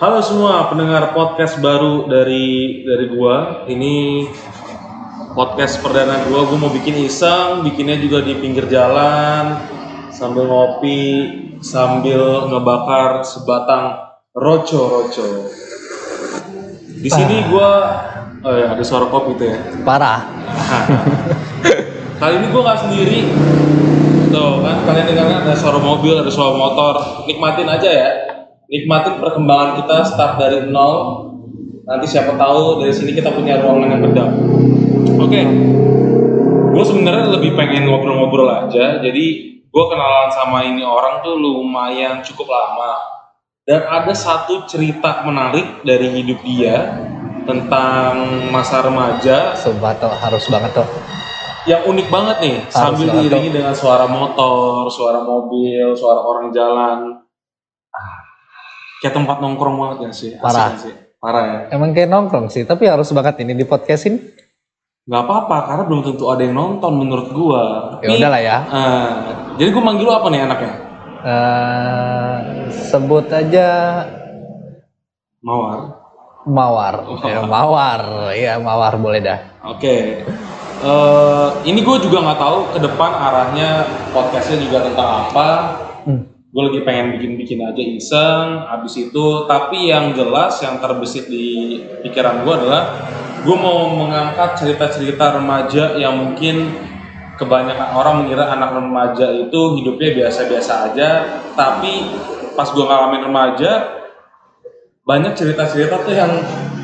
Halo semua pendengar podcast baru dari dari gua. Ini podcast perdana gua. Gua mau bikin iseng, bikinnya juga di pinggir jalan sambil ngopi, sambil ngebakar sebatang roco-roco. Di sini gua oh ya ada suara kopi tuh ya. Parah. Kali ini gua nggak sendiri. Tuh kan kalian dengar ada suara mobil, ada suara motor. Nikmatin aja ya. Nikmatin perkembangan kita start dari nol. Nanti siapa tahu dari sini kita punya ruangan yang kedap. Oke. Gue sebenarnya lebih pengen ngobrol-ngobrol aja. Jadi gue kenalan sama ini orang tuh lumayan cukup lama. Dan ada satu cerita menarik dari hidup dia tentang masa remaja Sumpah tuh harus banget tuh. yang unik banget nih Harus sambil diiringi dengan suara motor, suara mobil, suara orang jalan. Kayak tempat nongkrong banget ya sih. Asik Parah. sih? Parah ya. Emang kayak nongkrong sih, tapi harus banget ini di podcastin. Nggak apa-apa karena belum tentu ada yang nonton menurut gua. Ya Tapi, udahlah ya. ah, jadi gua manggil lu apa nih anaknya? Eh, sebut aja Mawar. Mawar. Oh. Ya, mawar. Iya, Mawar boleh dah. Oke. Eh, ini gue juga nggak tahu ke depan arahnya podcastnya juga tentang apa. Gue lagi pengen bikin-bikin aja iseng. Habis itu, tapi yang jelas yang terbesit di pikiran gue adalah gue mau mengangkat cerita-cerita remaja yang mungkin kebanyakan orang mengira anak remaja itu hidupnya biasa-biasa aja. Tapi pas gue ngalamin remaja, banyak cerita-cerita tuh yang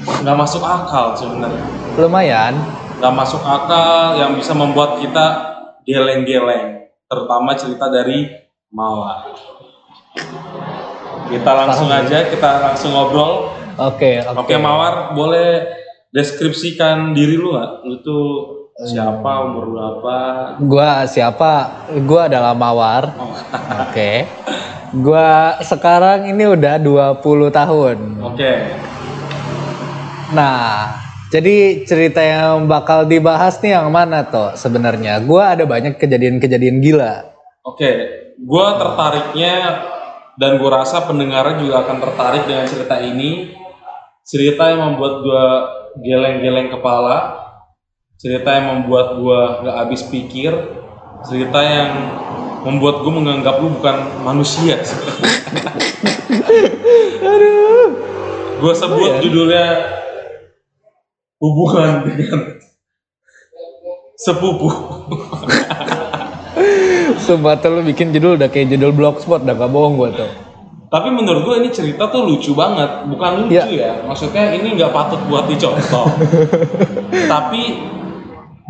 nggak masuk akal sebenarnya Lumayan. nggak masuk akal yang bisa membuat kita geleng-geleng terutama cerita dari Mawar kita langsung Paham, aja kita langsung ngobrol Oke, oke. oke Mawar boleh deskripsikan diri lu nggak lu tuh siapa umur berapa Gua siapa? Gua adalah Mawar. oh, Oke. Gua sekarang ini udah 20 tahun. oke Nah, jadi cerita yang bakal dibahas nih yang mana toh sebenarnya? Gua ada banyak kejadian-kejadian gila. oke gua tertariknya dan gua rasa pendengarnya juga akan tertarik dengan cerita ini. Cerita yang membuat gua geleng-geleng kepala. Cerita yang membuat gua gak habis pikir. Cerita yang membuat gue menganggap lu bukan manusia. Aduh. gue sebut Oh, ya? judulnya hubungan dengan sepupu Sumpah tuh lu bikin judul udah kayak judul blogspot udah gak bohong gua tuh. tapi menurut gue ini cerita tuh lucu banget bukan lucu ya, maksudnya ini nggak patut buat dicontoh. Tapi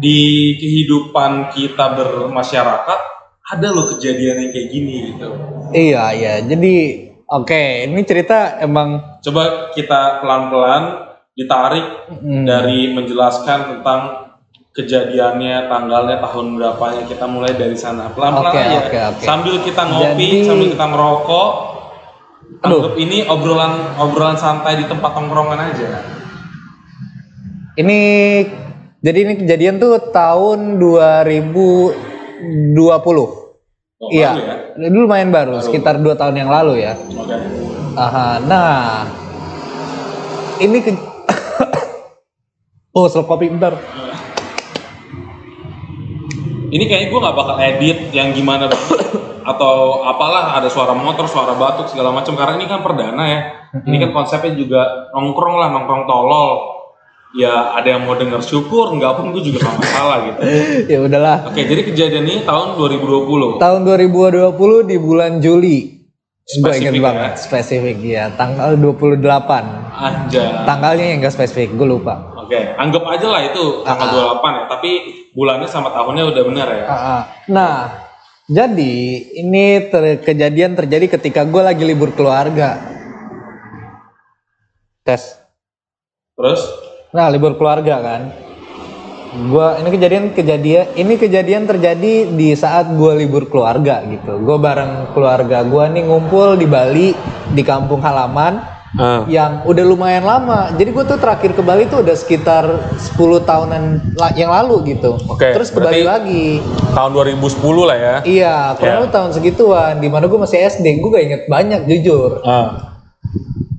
di kehidupan kita bermasyarakat ada loh kejadian yang kayak gini gitu. Iya iya. Jadi oke ini cerita emang coba kita pelan-pelan ditarik hmm, dari menjelaskan tentang kejadiannya tanggalnya tahun berapanya kita mulai dari sana pelan-pelan Oke, aja oke, oke. sambil kita ngopi Jadi- sambil kita ngerokok Aduh. anggap ini obrolan obrolan santai di tempat tongkrongan aja ini jadi ini kejadian tuh tahun 2020. Oh, iya. baru ya? Ini lumayan baru, sekitar dua tahun yang lalu ya. oke Aha, nah ini ke Oh, slok kopi bentar. ini kayaknya gue nggak bakal edit yang gimana atau apalah ada suara motor suara batuk segala macam karena ini kan perdana ya ini kan konsepnya juga nongkrong lah nongkrong tolol ya ada yang mau denger syukur nggak pun gue juga gak masalah gitu ya udahlah. oke jadi kejadian ini tahun 2020 Tahun 2020 di bulan Juli. Gue inget Spesifik banget spesifik ya, tanggal 28. Anjay. Tanggalnya yang gak spesifik, gue lupa. Oke, anggap aja lah itu tanggal 28 ya, tapi bulannya sama tahunnya udah benar ya. Ah, ah. Nah, jadi ini ter- kejadian terjadi ketika gue lagi libur keluarga. Tes. Terus Nah, libur keluarga kan. Gua ini kejadian kejadian ini kejadian terjadi di saat gue libur keluarga gitu. Gue bareng keluarga gue nih ngumpul di Bali di kampung halaman yang udah lumayan lama. Jadi gue tuh terakhir ke Bali tuh udah sekitar 10 tahunan yang lalu gitu. Oke, Terus ke Bali lagi. tahun 2010 lah ya. Iya, kurang Ya. lebih tahun segituan. Di mana gue masih SD, gue gak inget banyak jujur. Ah.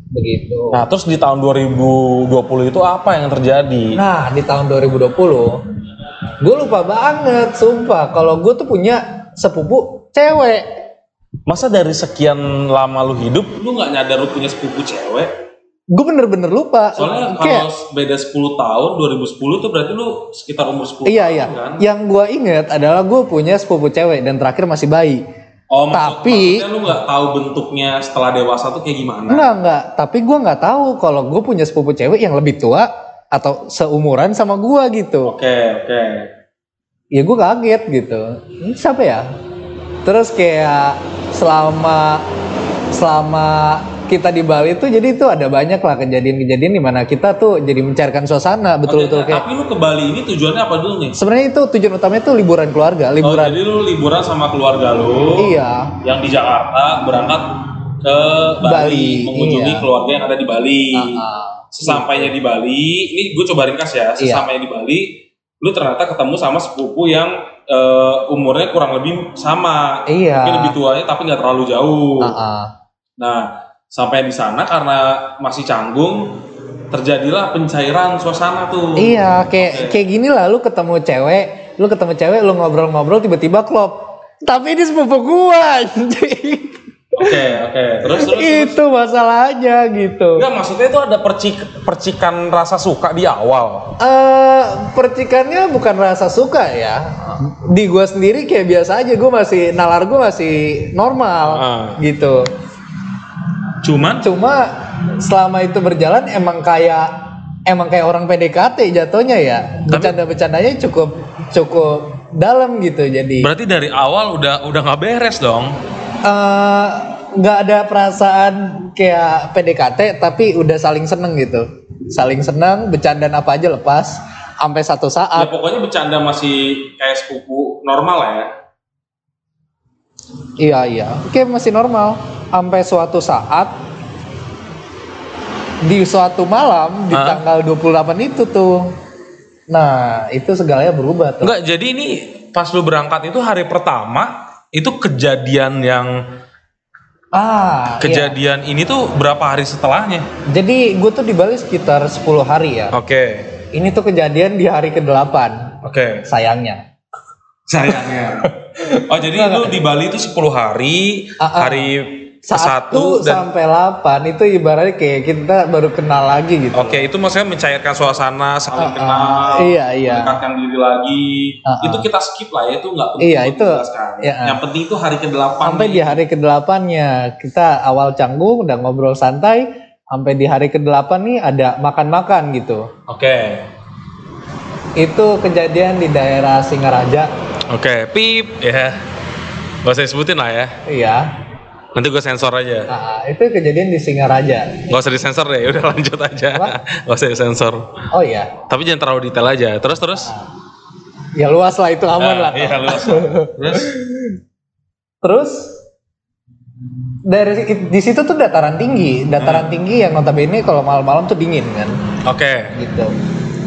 begitu. Nah, terus di tahun 2020 itu apa yang terjadi? Nah, di tahun 2020, gue lupa banget, sumpah. Kalau gue tuh punya sepupu cewek. Masa dari sekian lama lu hidup, lu nggak nyadar lu punya sepupu cewek? Gue bener-bener lupa. Soalnya Kayak- kalau beda 10 tahun, 2010 tuh berarti lu sekitar umur 10 iya tahun iya. kan? Yang gue inget adalah gue punya sepupu cewek dan terakhir masih bayi. Oh, maksud- Tapi- maksudnya lu nggak tahu bentuknya setelah dewasa tuh kayak gimana? Enggak enggak. Tapi gue nggak tahu kalau gue punya sepupu cewek yang lebih tua atau seumuran sama gue gitu. Oke, oke. ya gue kaget gitu ini siapa ya terus kayak selama selama kita di Bali tuh jadi itu ada banyak lah kejadian-kejadian di mana kita tuh jadi mencairkan suasana betul-betul Oke, kayak Tapi lu ke Bali ini tujuannya apa dulu nih? sebenarnya itu tujuan utamanya tuh liburan keluarga Oh, liburan jadi lu liburan sama keluarga lu iya yang di Jakarta berangkat ke Bali, Bali, mengunjungi iya. keluarga yang ada di Bali. Ah, Sesampainya di Bali, ini gue coba ringkas ya. Iya. Sesampainya di Bali, lu ternyata ketemu sama sepupu yang eh, umurnya kurang lebih sama. iya Mungkin lebih tuanya tapi nggak terlalu jauh. Ah, ah. Nah, sampai di sana karena masih canggung, terjadilah pencairan suasana tuh. iya kayak Oke. kayak gini lah lu ketemu cewek lu ketemu cewek lu ngobrol-ngobrol tiba-tiba klop tapi ini sepupu gua Oke, oke. Terus terus. terus. itu masalahnya gitu Enggak, maksudnya itu ada percik percikan rasa suka di awal. eh percikannya bukan rasa suka ya. Di gua sendiri kayak biasa aja, gua masih nalar gua masih normal Ah. gitu. Cuman Cuma selama itu berjalan emang kayak emang kayak orang PDKT jatuhnya ya. Bercanda-bercandanya cukup cukup dalam gitu jadi berarti dari awal udah udah nggak beres dong. eh, nggak ada perasaan kayak PDKT tapi udah saling seneng gitu. Saling seneng, bercandaan apa aja lepas sampai satu Ya saat pokoknya bercanda masih kayak sepupu normal lah ya. Iya iya, oke masih normal. Sampai suatu saat di suatu malam di Hah? tanggal 28 itu tuh. Nah, itu segalanya berubah tuh. Enggak, jadi ini pas lu berangkat itu hari pertama itu kejadian yang Ah, iya. kejadian ini tuh berapa hari setelahnya? Jadi gue tuh di Bali sekitar 10 hari ya. Oke. Ini tuh kejadian di hari ke-8, Oke. sayangnya. Sayangnya. oh, jadi lu di Bali itu 10 hari, Ah, ah. hari Satu dan sampai 8 itu ibaratnya kayak kita baru kenal lagi gitu. Oke, itu maksudnya mencairkan suasana, saling Ah, ah. kenal, Iya, iya. mendekatkan diri lagi. Ah, ah. Itu kita skip lah ya, itu nggak penting Iya, itu, iya. Yang penting itu hari ke-8 sampai nih. di hari ke-8-nya kita awal canggung udah ngobrol santai sampai di hari ke-8 nih ada makan-makan gitu Oke. itu kejadian di daerah Singaraja Oke, pip ya. Gak usah disebutin lah ya. iya Nanti gue sensor aja. Nah, itu kejadian di Singaraja Gak usah disensor deh, udah lanjut aja. Apa? Gak usah disensor. oh iya Tapi jangan terlalu detail aja. Terus terus. ya luas lah itu aman Ah, lah Iya, luas. Terus. terus dari di situ tuh dataran tinggi dataran tinggi yang notabene kalau malam-malam tuh dingin kan Oke. gitu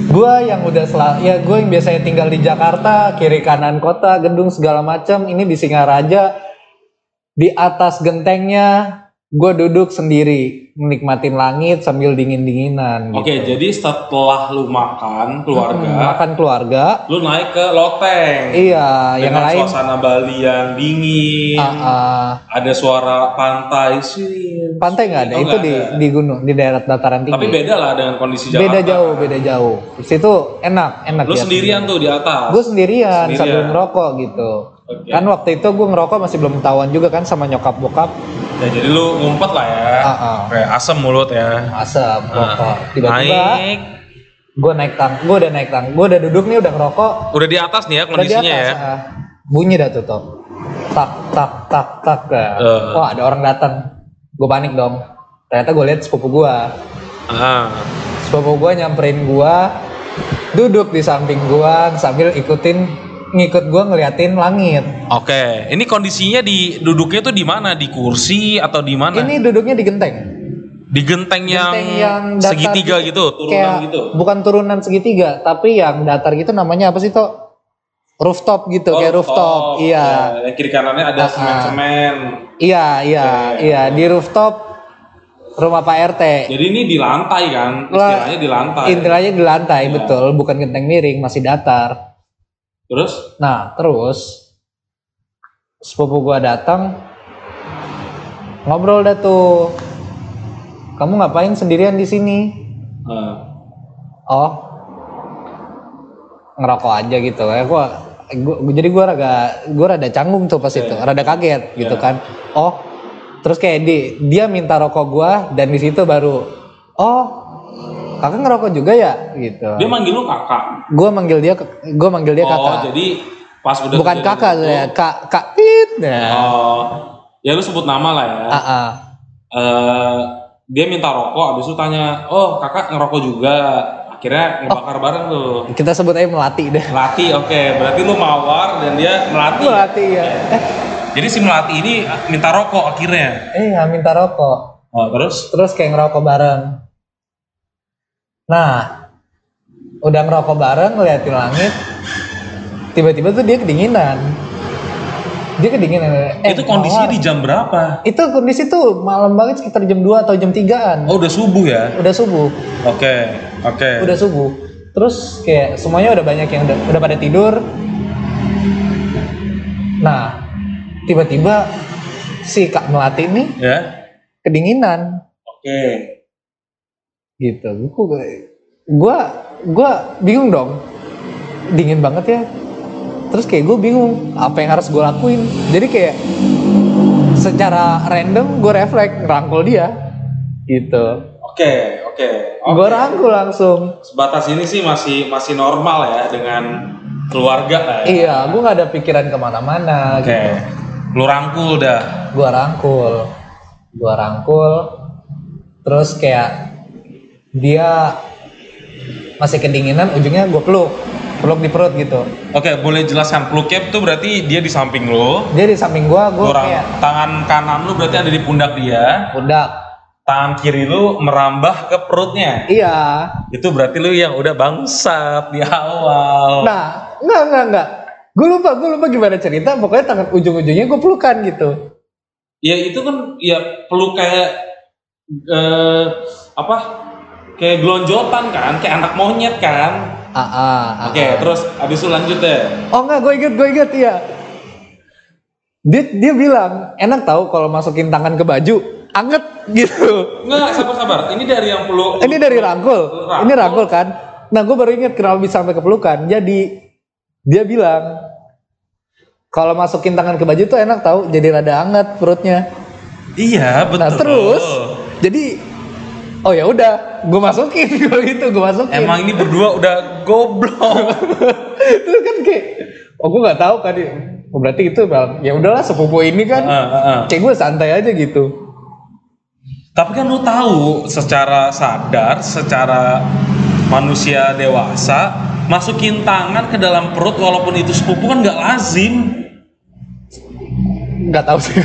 gua yang udah sel ya gue yang biasanya tinggal di Jakarta kiri kanan kota gedung segala macam ini di Singaraja di atas gentengnya gue duduk sendiri menikmatin langit sambil dingin dinginan gitu. Oke, jadi setelah lu makan keluarga, Hmm, makan keluarga lu naik ke loteng. iya yang dengan lain suasana Bali yang dingin, ah, ah. ada suara pantai sih. pantai nggak ada Oh, itu nggak di ada. di gunung di daerah dataran tinggi Tapi beda lah dengan kondisi Jakarta. beda jauh beda jauh di situ enak enak Lu ya sendirian tuh di atas. gue sendirian, Sendirian. sambil ngerokok gitu Oke. kan waktu itu gue ngerokok masih belum ketahuan juga kan sama nyokap bokap Ya jadi lu ngumpet lah ya. Ah, ah. Kayak asem mulut ya. asap rokok tiba-tiba Naik. gue naik tang gue udah naik tang gue udah duduk nih udah ngerokok Udah di atas nih ya udah di kondisinya atas, ya. ah. bunyi dah tuh Top. tak tak tak tak ah. Eh. wah ada orang datang gue panik dong ternyata gue lihat sepupu gue Ah. sepupu gue nyamperin gue duduk di samping gue sambil ikutin ngikut gue ngeliatin langit Oke, ini kondisinya di duduknya tuh di mana? Di kursi atau di mana? ini duduknya di genteng di genteng yang, Genteng yang datar segitiga gitu, turunan kayak gitu. bukan turunan segitiga tapi yang datar gitu namanya apa sih toh rooftop gitu kayak rooftop iya Ya, yang kiri kanannya ada Ah, ah. semen-semen. iya iya Oke. iya di rooftop rumah Pak RT. Jadi ini di lantai kan? Lah, Istilahnya di lantai. Intinya di lantai, Iya. betul, bukan genteng miring, masih datar. Terus? Nah, terus sepupu gua datang ngobrol dah tuh. Kamu ngapain sendirian di sini? eh, Oh, ngerokok aja gitu. Ya gua, gua jadi gua rada gua rada canggung tuh pas itu, Iya. rada kaget gitu Iya. kan. Oh, terus kayak di dia minta rokok gua dan di situ baru oh, kakak ngerokok juga ya gitu. dia manggil lu kakak. Gua manggil dia gua manggil dia oh, kakak. jadi pas udah Bukan kakak itu- ya, kak kak Pit. Nah. Oh, ya lu sebut nama lah ya. Ah, ah. Eh, dia minta rokok, habis itu tanya, oh kakak ngerokok juga. Akhirnya ngebakar Oh. bareng tuh. Kita sebut aja melati deh. Melati, oke. Berarti lu mawar dan dia melati. Melati ya. Eh, Jadi si melati ini minta rokok akhirnya. eh nggak minta rokok. Oh, terus? Terus kayak ngerokok bareng. Nah, udah ngerokok bareng ngeliatin langit. Tiba-tiba tuh dia kedinginan. Dia kedinginan. Eh, itu kondisinya di jam berapa? Itu kondisi tuh malam banget sekitar jam 2 atau jam 3-an. Oh, udah subuh ya? Udah subuh. Oke, oke. Udah subuh. Terus kayak semuanya udah banyak yang udah, udah pada tidur. Nah, tiba-tiba si Kak Melati nih Ya. kedinginan Oke. Gitu. Gua gua gua bingung dong. Dingin banget ya. Terus kayak gue bingung apa yang harus gue lakuin. Jadi kayak secara random gue refleks ngerangkul dia gitu. Oke, oke. oke. Gue rangkul langsung. Sebatas ini sih masih masih normal ya dengan keluarga lah ya. Iya, gue nggak ada pikiran ke mana-mana. Oke. Gitu. Lu rangkul dah. Gue rangkul, gue rangkul. Terus kayak dia masih kedinginan, ujungnya gue peluk, peluk di perut gitu. Oke, boleh jelaskan peluknya itu berarti dia di samping lu. Dia di samping gue, gue kayak tangan kanan lu berarti ada di pundak dia. pundak. Tangan kiri lu merambah ke perutnya. Iya. Itu berarti lu yang udah bangsat di awal. Nah, enggak enggak enggak. Gue lupa, gue lupa gimana cerita. Pokoknya tangan ujung-ujungnya gue pelukan gitu. Ya itu kan ya peluk kayak eh, apa? Kayak gelonjotan kan, kayak anak monyet kan. Ah, ah, ah, Oke, ah. terus abis itu lanjut deh. Oh enggak, gue inget, gue inget ya. Dia dia bilang enak tahu kalau masukin tangan ke baju, anget gitu. Enggak, sabar-sabar. Ini dari yang peluk. Ini dari rangkul. Rangkul. Ini rangkul kan. Nah, gue baru inget kenapa bisa sampai ke pelukan. Jadi dia bilang kalau masukin tangan ke baju tuh enak tahu, jadi rada anget perutnya. Iya, betul. Nah terus, jadi oh ya udah, gue masukin kalau gitu, gue masukin. Emang ini berdua udah goblok. terus kan kayak, oh gue nggak tahu kan, oh, berarti itu ya udahlah sepupu ini kan, Heeh, heeh. kayak gue santai aja gitu. Tapi kan lu tahu secara sadar, secara manusia dewasa, masukin tangan ke dalam perut walaupun itu sepupu kan nggak lazim. Nggak tahu sih.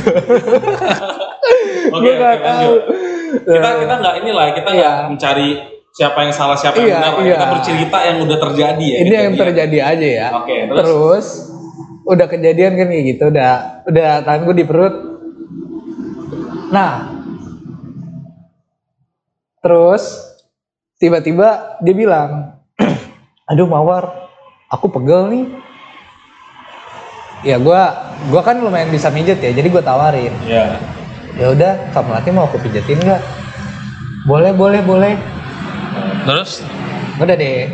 Gue oke, nggak tahu. lanjut. Kita kita nggak inilah, kita nggak Iya. mencari siapa yang salah siapa yang Iya, benar. iya. Kita bercerita yang udah terjadi ya. ini yang kejadian. terjadi aja ya. Oke, terus? terus udah kejadian kan kayak gitu, udah udah tangan gue di perut. Nah, terus tiba-tiba dia bilang, aduh mawar, aku pegel nih. Ya gua gua kan lumayan bisa mijet ya, jadi gue tawarin. Iya. Ya udah, kamu laki mau aku pijetin nggak? Boleh, boleh, boleh. Terus Udah deh.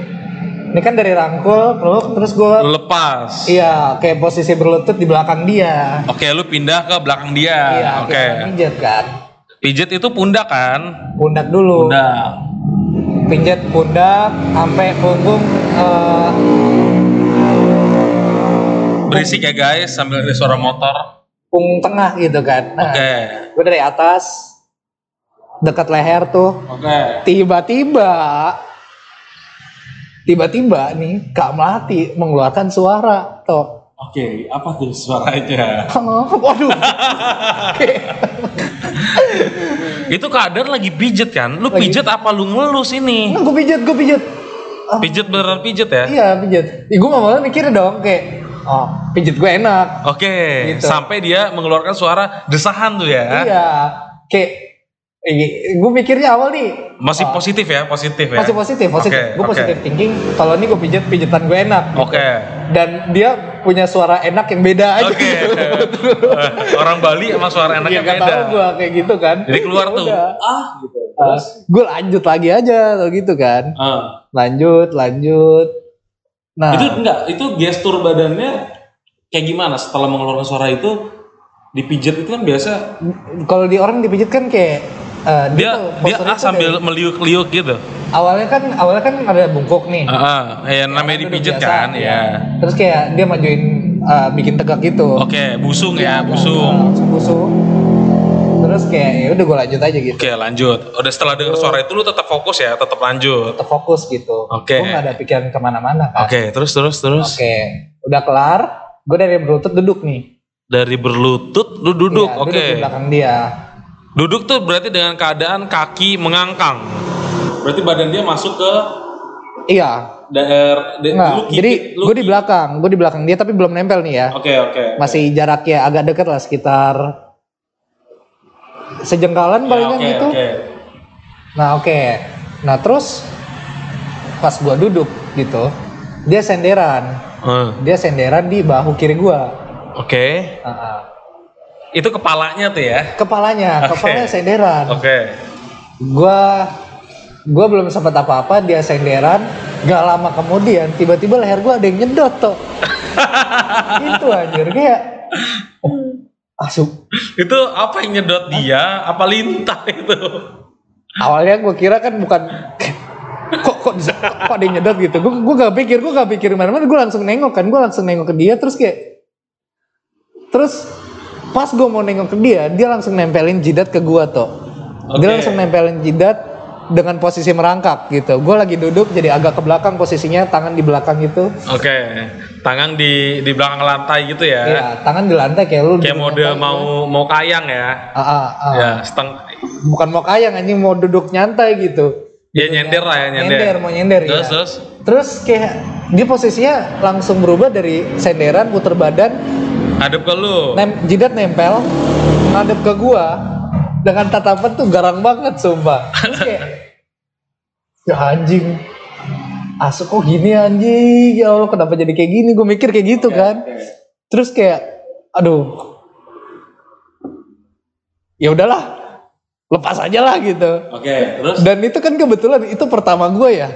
Ini kan dari rangkul, peluk, terus gue lepas. Iya, kayak posisi berlutut di belakang dia. Oke, lu pindah ke belakang dia. Iya, Oke. pijet kan. Pijet itu pundak kan? Pundak dulu. Pundak. Pijet pundak sampai punggung eh, Berisik ya guys sambil ada suara motor. Punggung tengah gitu kan. Nah, Oke. gue dari atas dekat leher tuh. Oke. Tiba-tiba tiba-tiba nih Kak Melati mengeluarkan suara toh. Oke, apa tuh suaranya? Waduh. Itu keadaan lagi pijet kan? Lu Lagi. pijet apa lu ngelus ini? Nah, gue pijet, gue pijet. Ah, Pijet beneran pijet ya? Iya pijet. Ih, gue malah mikir dong kayak, oh pijet gue enak. Oke, Gitu. sampai dia mengeluarkan suara desahan tuh ya. Iya. Kayak gue mikirnya awal nih Masih ah, positif ya, positif ya. masih positif, positif. Oke, gue positif thinking. Kalau ini gue pijet pijetan gue enak. gitu. Oke. Dan dia punya suara enak yang beda aja. Oke. Orang Bali emang suara enaknya Iya gak beda. tahu gue kayak gitu kan. Jadi keluar Ya tuh. udah. Ah, gitu. Ah, gue lanjut lagi aja atau gitu kan. Ah. Lanjut, lanjut. Nah, Itu enggak, itu gestur badannya kayak gimana setelah mengeluarkan suara itu dipijat itu kan biasa kalau di orang dipijit kan kayak eh, dia dia posturnya ah sambil dari- meliuk-liuk gitu. awalnya kan awalnya kan ada bungkuk nih. Ah, ah. ya namanya Duduk dipijat biasa, kan, iya. ya. Terus kayak dia majuin eh, bikin tegak gitu. Oke, busung ya, Nah, busung. langsung busung. Terus kayak ya udah gue lanjut aja gitu. Oke, lanjut. Udah setelah dengar suara itu lu tetap fokus ya, tetap lanjut. Tetap fokus gitu. Oke. Gue gak ada pikiran ke mana-mana kan. Oke, terus terus terus. Oke. Udah kelar. Gue dari berlutut duduk nih. Dari berlutut lu duduk. Iya, Oke. Duduk di belakang dia. Duduk tuh berarti dengan keadaan kaki mengangkang. Berarti badan dia masuk ke Iya. daerah Enggak. Jadi gue di belakang. Gue di belakang dia tapi belum nempel nih ya. Oke, oke. Masih jaraknya agak dekat lah sekitar sejengkalan Ya, palingan oke, gitu. oke. Nah oke, nah terus pas gua duduk gitu, dia senderan, Eh, dia senderan di bahu kiri gua, Oke. Ah, ah. Itu kepalanya tuh ya. kepalanya, Oke. kepalanya senderan. Oke. Gua, gua belum sempat apa-apa, dia senderan. Gak lama kemudian, tiba-tiba leher gua ada yang nyedot tuh. itu anjir kayak asup. Itu apa yang nyedot dia? Apa lintah itu? Awalnya gua kira kan bukan kok kok kok ada yang nyedot gitu. Gue gue gak pikir, gue gak pikir mana-mana. Gue langsung nengok kan, gue langsung nengok ke dia terus kayak terus pas gue mau nengok ke dia, dia langsung nempelin jidat ke gua tuh. Dia Oke. langsung nempelin jidat dengan posisi merangkak gitu. Gue lagi duduk jadi agak ke belakang posisinya, tangan di belakang gitu. Oke. Tangan di di belakang lantai gitu ya. Iya, tangan di lantai kayak lu. Kayak mode mau mau kayang ya. Ah, ah, ah. Ya, seteng Bukan mau kayang anjing mau duduk nyantai gitu. ya nyender lah ya nyender. Nyender, mau nyender Terus ya. terus. Terus kayak dia posisinya langsung berubah dari senderan puter badan, Hadap ke lu. nem, jidat nempel, ngadep ke gua dengan tatapan tuh garang banget sumpah. Terus kayak ya anjing. Asuk kok gini anjing. Ya Allah kenapa jadi kayak gini? Gue mikir kayak gitu kan. Terus kayak aduh. Ya udahlah. Lepas aja lah gitu. Oke, terus Dan itu kan kebetulan itu pertama gue ya.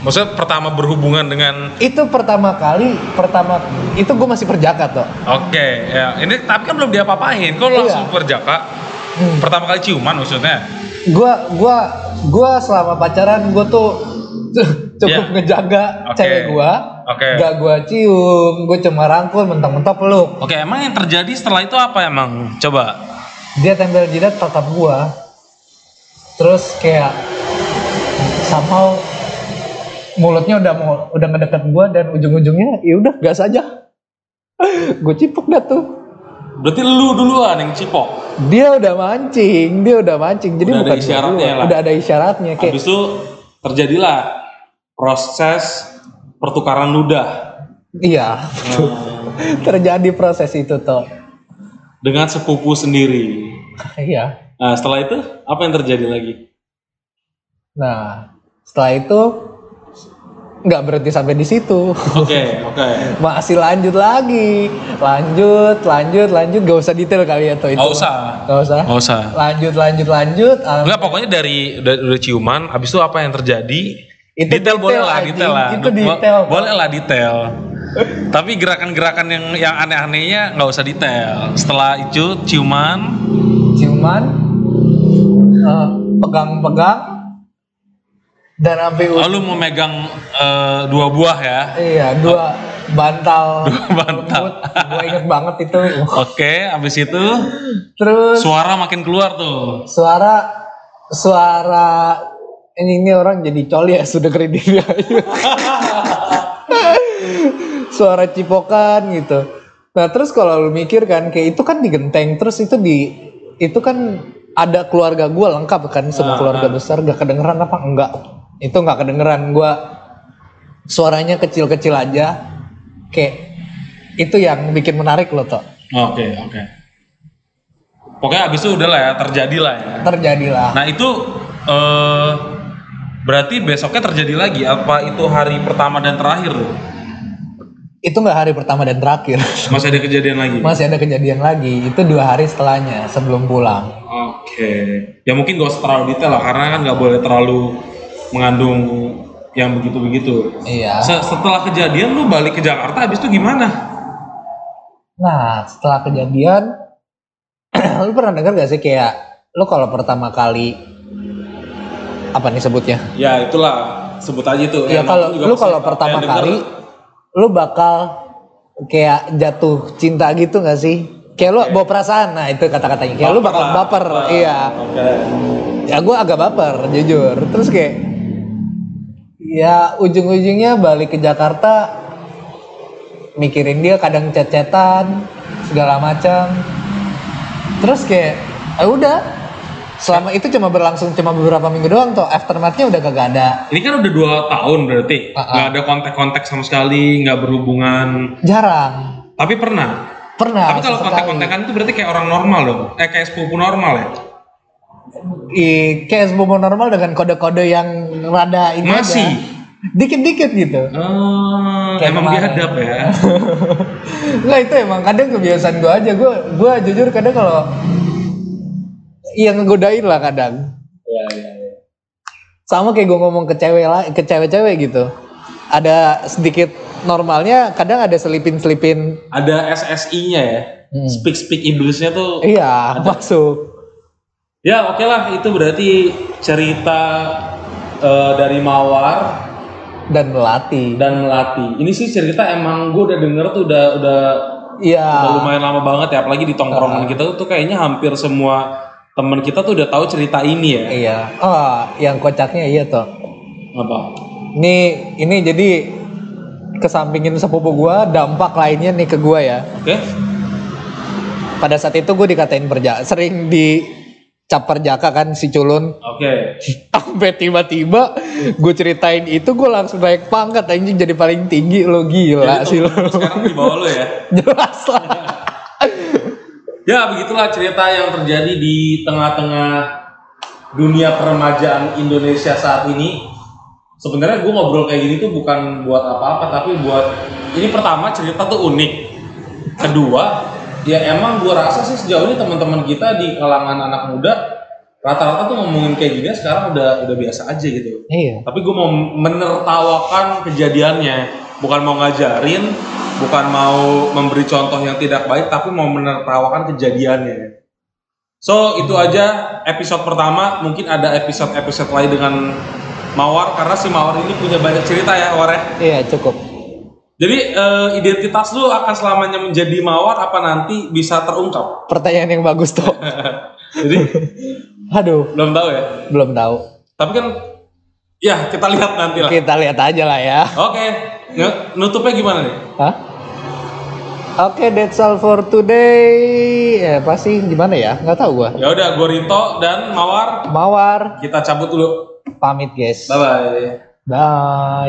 maksudnya pertama berhubungan dengan Itu pertama kali, pertama itu gue masih perjaka tuh. Oke, ya. Ini tapi kan belum diapa-apain. Kok Iya. langsung berjaka? Hmm. Pertama kali ciuman maksudnya. Gua gua gua selama pacaran gue tuh cukup Iya. ngejaga Oke. cewek gua. Oke. Gak gua cium, gue cuma rangkul mentok-mentok peluk. Oke, emang yang terjadi setelah itu apa emang? Coba. Dia tempel jidat tatap gua. Terus kayak somehow mulutnya udah mau udah ngedeket gua dan ujung-ujungnya ya udah gas aja. gue cipok dah tuh. Berarti lu duluan yang cipok. Dia udah mancing, dia udah mancing. Jadi Udah ada bukan gua isyaratnya duluan. lah. Udah ada isyaratnya kayak Habis itu terjadilah proses pertukaran ludah iya. Terjadi proses itu tuh. dengan sepupu sendiri. Iya. Nah, setelah itu apa yang terjadi lagi? Nah, setelah itu nggak berhenti sampai di situ. Oke, oke. Masih lanjut lagi, lanjut, lanjut, lanjut. Gak usah detail kali ya tuh itu. Nggak usah. Gak usah. Nggak usah. Lanjut, lanjut, lanjut. Enggak, pokoknya dari dari udah ciuman, habis itu apa yang terjadi? Itu detail, boleh detail, lah, anjing. detail lah. Itu Bo- detail, Pak. boleh lah detail. Tapi gerakan-gerakan yang yang aneh-anehnya nggak usah detail. Setelah itu ciuman, Ciuman, eh, pegang-pegang, dan sampai oh, lu mau megang eh, dua buah ya? Iya, dua bantal. Dua bantal. Gue inget banget itu. Oke, habis itu Terus suara makin keluar tuh. suara suara ini ini orang jadi coli ya sudah kredit suara cipokan gitu nah terus kalau lu mikir kan kayak itu kan digenteng terus itu di itu kan ada keluarga gua lengkap kan semua Ah, keluarga ah. besar gak kedengeran apa enggak itu nggak kedengeran gua suaranya kecil-kecil aja kayak itu yang bikin menarik loh toh Oke, oke. Pokoknya abis itu udah lah ya, terjadi lah ya. terjadilah Nah itu eh berarti besoknya terjadi lagi. Apa itu hari pertama dan terakhir tuh? itu nggak hari pertama dan terakhir Masih ada kejadian lagi? masih ada kejadian lagi itu dua hari setelahnya sebelum pulang Oke. Ya mungkin gak usah terlalu detail lah, karena kan nggak boleh terlalu mengandung yang begitu-begitu. iya Se- Setelah kejadian lu balik ke Jakarta, abis itu gimana? nah setelah kejadian lu pernah dengar gak sih kayak lu kalau pertama kali apa nih sebutnya Ya itulah, sebut aja itu. ya Yang kalau lu kalau pertama denger, kali lu bakal kayak jatuh cinta gitu gak sih kayak lu bawa perasaan nah itu kata-katanya kayak lu bakal lah. baper Ah, iya Oke. ya gue agak baper jujur terus kayak ya ujung-ujungnya balik ke Jakarta mikirin dia kadang chat-chatan segala macam terus kayak ah udah selama itu cuma berlangsung cuma beberapa minggu doang tuh aftermathnya udah kagak ada Ini kan udah dua tahun berarti, Ah, ah. nggak ada kontak-kontak sama sekali, nggak berhubungan. jarang Tapi pernah. pernah Tapi kalau kontak-kontakan itu berarti kayak orang normal dong. Eh kayak sepupu normal ya. I, kayak sebuah normal dengan kode-kode yang rada ini Masih? aja. dikit-dikit gitu Oh, Kayak emang kemarin. biadab ya. Nggak itu emang kadang kebiasaan gue aja gue gue jujur kadang kalau yang ngegodain lah kadang Iya, iya, iya. sama kayak gue ngomong ke cewek lah ke cewek-cewek gitu ada sedikit normalnya kadang ada selipin-selipin Ada SSI-nya ya. Hmm. Speak-speak iblisnya tuh. iya masuk Ya oke lah, itu berarti cerita eh, dari Mawar dan melatih dan Melati. Ini sih cerita emang gue udah denger tuh udah udah iya Udah lumayan lama banget ya, apalagi di tongkrongan kita tuh kayaknya hampir semua teman kita tuh udah tahu cerita ini ya. iya oh yang kocaknya iya toh Apa? ini ini jadi kesampingin sepupu gua dampak lainnya nih ke gua ya Oke? pada saat itu gue dikatain perjaka sering di cap perjaka kan si culun Oke. sampai tiba-tiba gue ceritain itu gue langsung naik pangkat anjing jadi paling tinggi lo gila Jadi sih lo sekarang di bawah lo ya. jelas lah Ya begitulah cerita yang terjadi di tengah-tengah dunia peremajaan Indonesia saat ini. Sebenarnya gue ngobrol kayak gini tuh bukan buat apa-apa, tapi buat ini pertama cerita tuh unik. Kedua, ya emang gue rasa sih sejauh ini teman-teman kita di kalangan anak muda rata-rata tuh ngomongin kayak gini sekarang udah udah biasa aja gitu. iya Tapi gue mau menertawakan kejadiannya, bukan mau ngajarin, bukan mau memberi contoh yang tidak baik, tapi mau menertawakan kejadiannya. So itu aja episode pertama. Mungkin ada episode-episode lain dengan Mawar karena si Mawar ini punya banyak cerita ya, War ya. iya cukup Jadi eh, identitas lu akan selamanya menjadi Mawar apa nanti bisa terungkap? pertanyaan yang bagus tuh Jadi aduh belum tahu ya. belum tahu Tapi kan ya kita lihat nanti lah. kita lihat aja lah ya Oke, Nge- nutupnya gimana nih? Hah? Oke, that's all for today. Eh, pasti gimana ya? Nggak tahu gua. Ya udah, gue Rito dan Mawar Mawar, kita cabut dulu. pamit guys. Bye bye. Bye.